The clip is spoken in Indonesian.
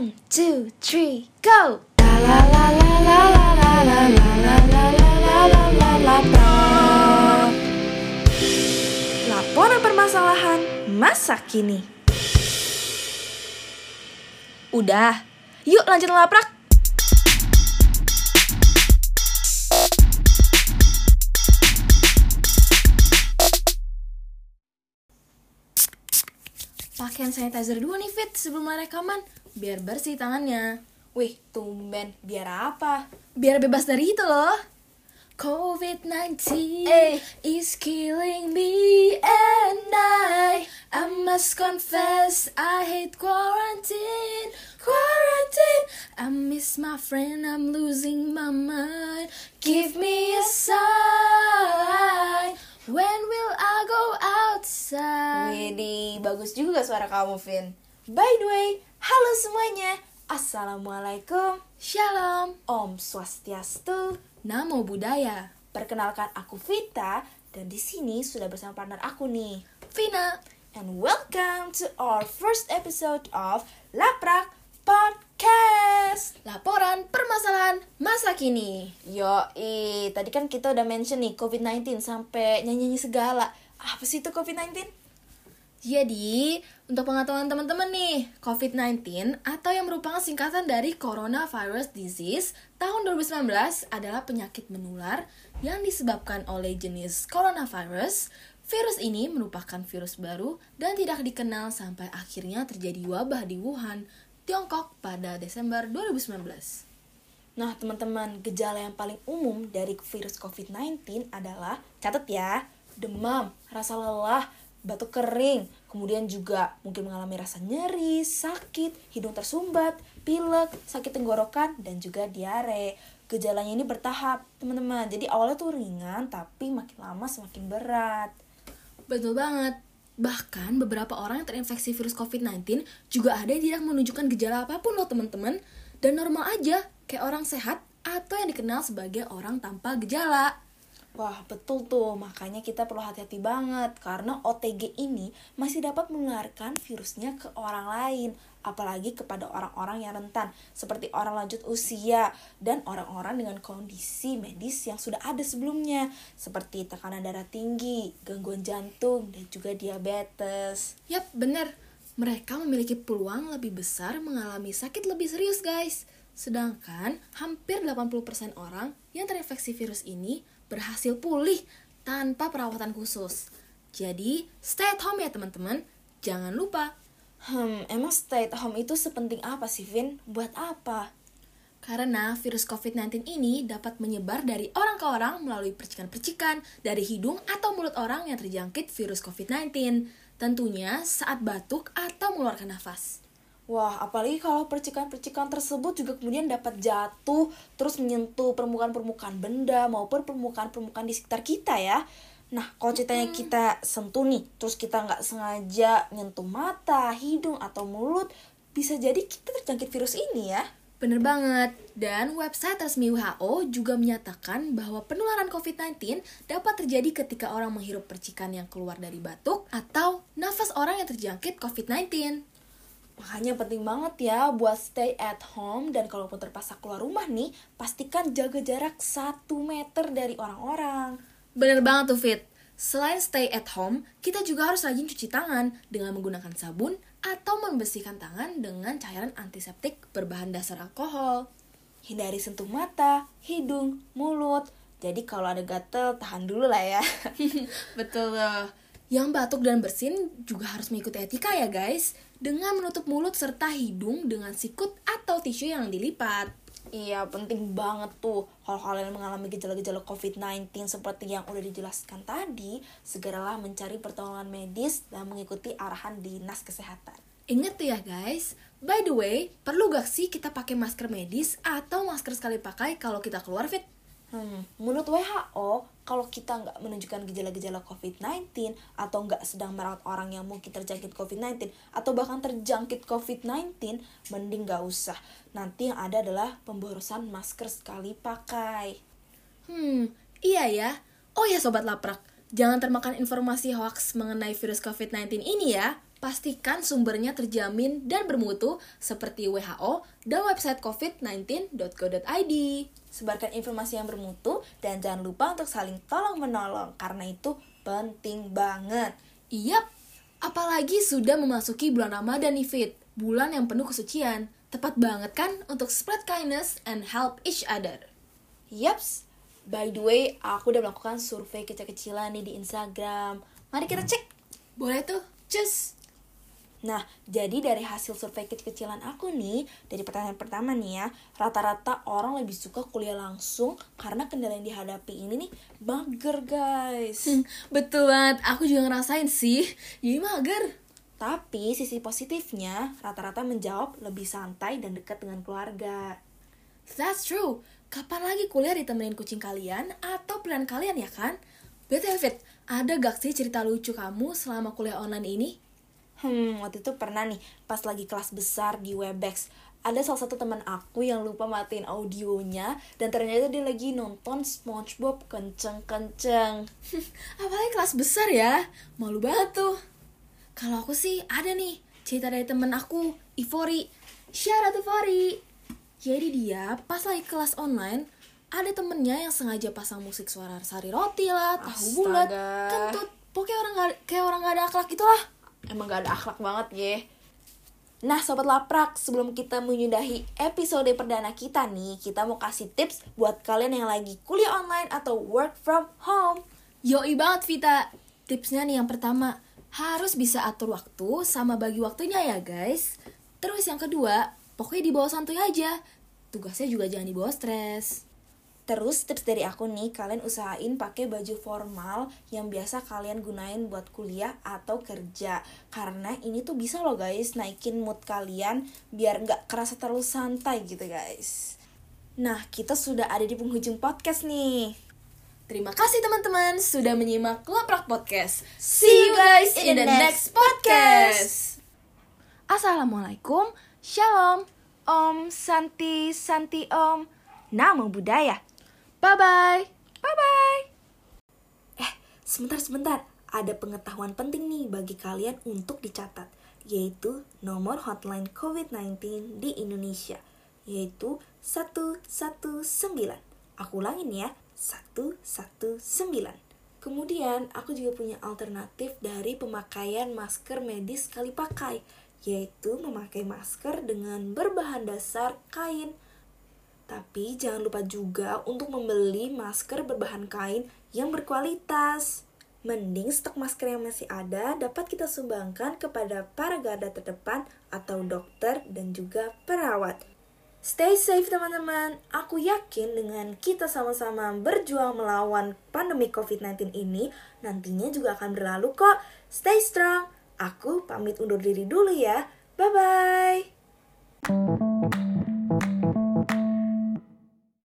One, two, three, go! La la la la la la la la la la la la la la la la Laporan permasalahan masa kini. Udah, yuk lanjut laprak. Pakai hand sanitizer dulu nih Fit sebelum mulai rekaman. Biar bersih tangannya. Wih, tumben. Biar apa? Biar bebas dari itu loh. COVID-19 Eh. is killing me and I. I must confess I hate quarantine. Quarantine. I miss my friend I'm losing my mind. Give me a sign. When will I outside Widih, bagus juga suara kamu, Vin. By the way, halo semuanya. Assalamualaikum. Shalom Om Swastiastu. Namo Buddhaya Perkenalkan aku Vita dan di sini sudah bersama partner aku nih. Vina And welcome to our first episode of Laprak Podcast. Laporan permasalahan masa kini Yo, tadi kan kita udah mention nih COVID-19 sampai nyanyi-nyanyi segala. Apa sih itu COVID-19? Jadi, untuk pengetahuan teman-teman nih, COVID-19 atau yang merupakan singkatan dari Coronavirus Disease tahun 2019 adalah penyakit menular yang disebabkan oleh jenis coronavirus. Virus ini merupakan virus baru dan tidak dikenal sampai akhirnya terjadi wabah di Wuhan, Tiongkok pada Desember 2019. Nah, teman-teman, gejala yang paling umum dari virus COVID-19 adalah, catat ya, demam, rasa lelah, batuk kering, kemudian juga mungkin mengalami rasa nyeri, sakit, hidung tersumbat, pilek, sakit tenggorokan, dan juga diare. Gejalanya ini bertahap, teman-teman. Jadi awalnya tuh ringan, tapi makin lama semakin berat. Betul banget. Bahkan beberapa orang yang terinfeksi virus COVID-19 juga ada yang tidak menunjukkan gejala apa pun loh teman-teman. Dan normal aja, kayak orang sehat atau yang dikenal sebagai orang tanpa gejala. Wah, betul tuh. Makanya kita perlu hati-hati banget karena OTG ini masih dapat menularkan virusnya ke orang lain, apalagi kepada orang-orang yang rentan seperti orang lanjut usia dan orang-orang dengan kondisi medis yang sudah ada sebelumnya seperti tekanan darah tinggi, gangguan jantung dan juga diabetes. Yap, bener. Mereka memiliki peluang lebih besar mengalami sakit lebih serius, guys. Sedangkan hampir 80% orang yang terinfeksi virus ini berhasil pulih tanpa perawatan khusus. Jadi, stay at home ya teman-teman. Jangan lupa Hmm, emang stay at home itu sepenting apa sih, Vin? Buat apa? Karena virus COVID-19 ini dapat menyebar dari orang ke orang melalui percikan-percikan dari hidung atau mulut orang yang terjangkit virus COVID-19. Tentunya saat batuk atau mengeluarkan nafas. Wah, apalagi kalau percikan-percikan tersebut juga kemudian dapat jatuh terus menyentuh permukaan-permukaan benda maupun permukaan-permukaan di sekitar kita ya. Nah, kalau ceritanya kita sentuh nih, terus kita nggak sengaja nyentuh mata, hidung, atau mulut, bisa jadi kita terjangkit virus ini ya. Bener banget. Dan website resmi WHO juga menyatakan bahwa penularan COVID-19 dapat terjadi ketika orang menghirup percikan yang keluar dari batuk atau nafas orang yang terjangkit COVID-19. Makanya penting banget ya buat stay at home dan kalaupun terpaksa keluar rumah nih, pastikan jaga jarak 1 meter dari orang-orang. Bener banget tuh Fit. Selain stay at home, kita juga harus rajin cuci tangan dengan menggunakan sabun atau membersihkan tangan dengan cairan antiseptik berbahan dasar alkohol. Hindari sentuh mata, hidung, mulut. Jadi kalau ada gatel, tahan dulu lah ya. Betul loh. Yang batuk dan bersin juga harus mengikuti etika ya guys, dengan menutup mulut serta hidung dengan sikut atau tisu yang dilipat. Iya, penting banget tuh. Kalau kalian mengalami gejala-gejala COVID-19 seperti yang udah dijelaskan tadi, segeralah mencari pertolongan medis dan mengikuti arahan dinas kesehatan. Ingat tuh ya guys, by the way, perlu gak sih kita pakai masker medis atau masker sekali pakai kalau kita keluar fit? Hmm, menurut WHO, kalau kita nggak menunjukkan gejala-gejala COVID-19 atau nggak sedang merawat orang yang mungkin terjangkit COVID-19 atau bahkan terjangkit COVID-19, mending nggak usah. Nanti yang ada adalah pemborosan masker sekali pakai. Hmm, iya ya. Oh ya Sobat Laprak, jangan termakan informasi hoax mengenai virus COVID-19 ini ya. Pastikan sumbernya terjamin dan bermutu seperti WHO dan website covid19.go.id. Sebarkan informasi yang bermutu dan jangan lupa untuk saling tolong-menolong karena itu penting banget. Yap, apalagi sudah memasuki bulan Ramadan nih Fit, bulan yang penuh kesucian. Tepat banget kan untuk spread kindness and help each other. Yaps, by the way, aku udah melakukan survei kecil-kecilan nih di Instagram. Mari kita cek. Boleh tuh, cus. Nah, jadi dari hasil survei kecil-kecilan aku nih, dari pertanyaan pertama nih ya, rata-rata orang lebih suka kuliah langsung karena kendala yang dihadapi ini nih mager guys. Hmm, betul banget, aku juga ngerasain sih, jadi mager. Tapi sisi positifnya, rata-rata menjawab lebih santai dan dekat dengan keluarga. That's true. Kapan lagi kuliah ditemenin kucing kalian atau pilihan kalian ya kan? BTW Fit, ada gak sih cerita lucu kamu selama kuliah online ini? Hmm, waktu itu pernah nih, pas lagi kelas besar di Webex, ada salah satu teman aku yang lupa matiin audionya dan ternyata dia lagi nonton SpongeBob kenceng-kenceng. Apalagi kelas besar ya, malu banget tuh. Kalau aku sih ada nih cerita dari temen aku, Ivori. Shout out Ivori. Jadi dia pas lagi kelas online, ada temennya yang sengaja pasang musik suara sari roti lah, tahu bulat, kentut. Pokoknya orang gak, kayak orang gak ada akhlak itulah. Emang gak ada akhlak banget ya. Nah Sobat Laprak, sebelum kita menyudahi episode perdana kita nih, kita mau kasih tips buat kalian yang lagi kuliah online atau work from home. Yoi banget Vita. Tipsnya nih yang pertama, harus bisa atur waktu sama bagi waktunya ya guys. Terus yang kedua, pokoknya dibawa santuy aja. Tugasnya juga jangan dibawa stres. Terus tips dari aku nih, kalian usahain pakai baju formal yang biasa kalian gunain buat kuliah atau kerja. Karena ini tuh bisa loh guys, naikin mood kalian biar nggak kerasa terlalu santai gitu guys. Nah, kita sudah ada di penghujung podcast nih. Terima kasih teman-teman sudah menyimak Laprak Podcast. See you guys in the next podcast. Assalamualaikum. Shalom, Om Santi Santi Om. Namo Buddhaya. Bye-bye. Bye-bye. Eh, sebentar-sebentar. Ada pengetahuan penting nih bagi kalian untuk dicatat, yaitu nomor hotline COVID-19 di Indonesia, yaitu 119. Aku ulangin ya, 119. Kemudian, aku juga punya alternatif dari pemakaian masker medis sekali pakai, yaitu memakai masker dengan berbahan dasar kain. Tapi jangan lupa juga untuk membeli masker berbahan kain yang berkualitas. Mending stok masker yang masih ada dapat kita sumbangkan kepada para garda terdepan atau dokter dan juga perawat. Stay safe teman-teman. Aku yakin dengan kita sama-sama berjuang melawan pandemi COVID-19 ini, nantinya juga akan berlalu kok. Stay strong. Aku pamit undur diri dulu ya. Bye-bye.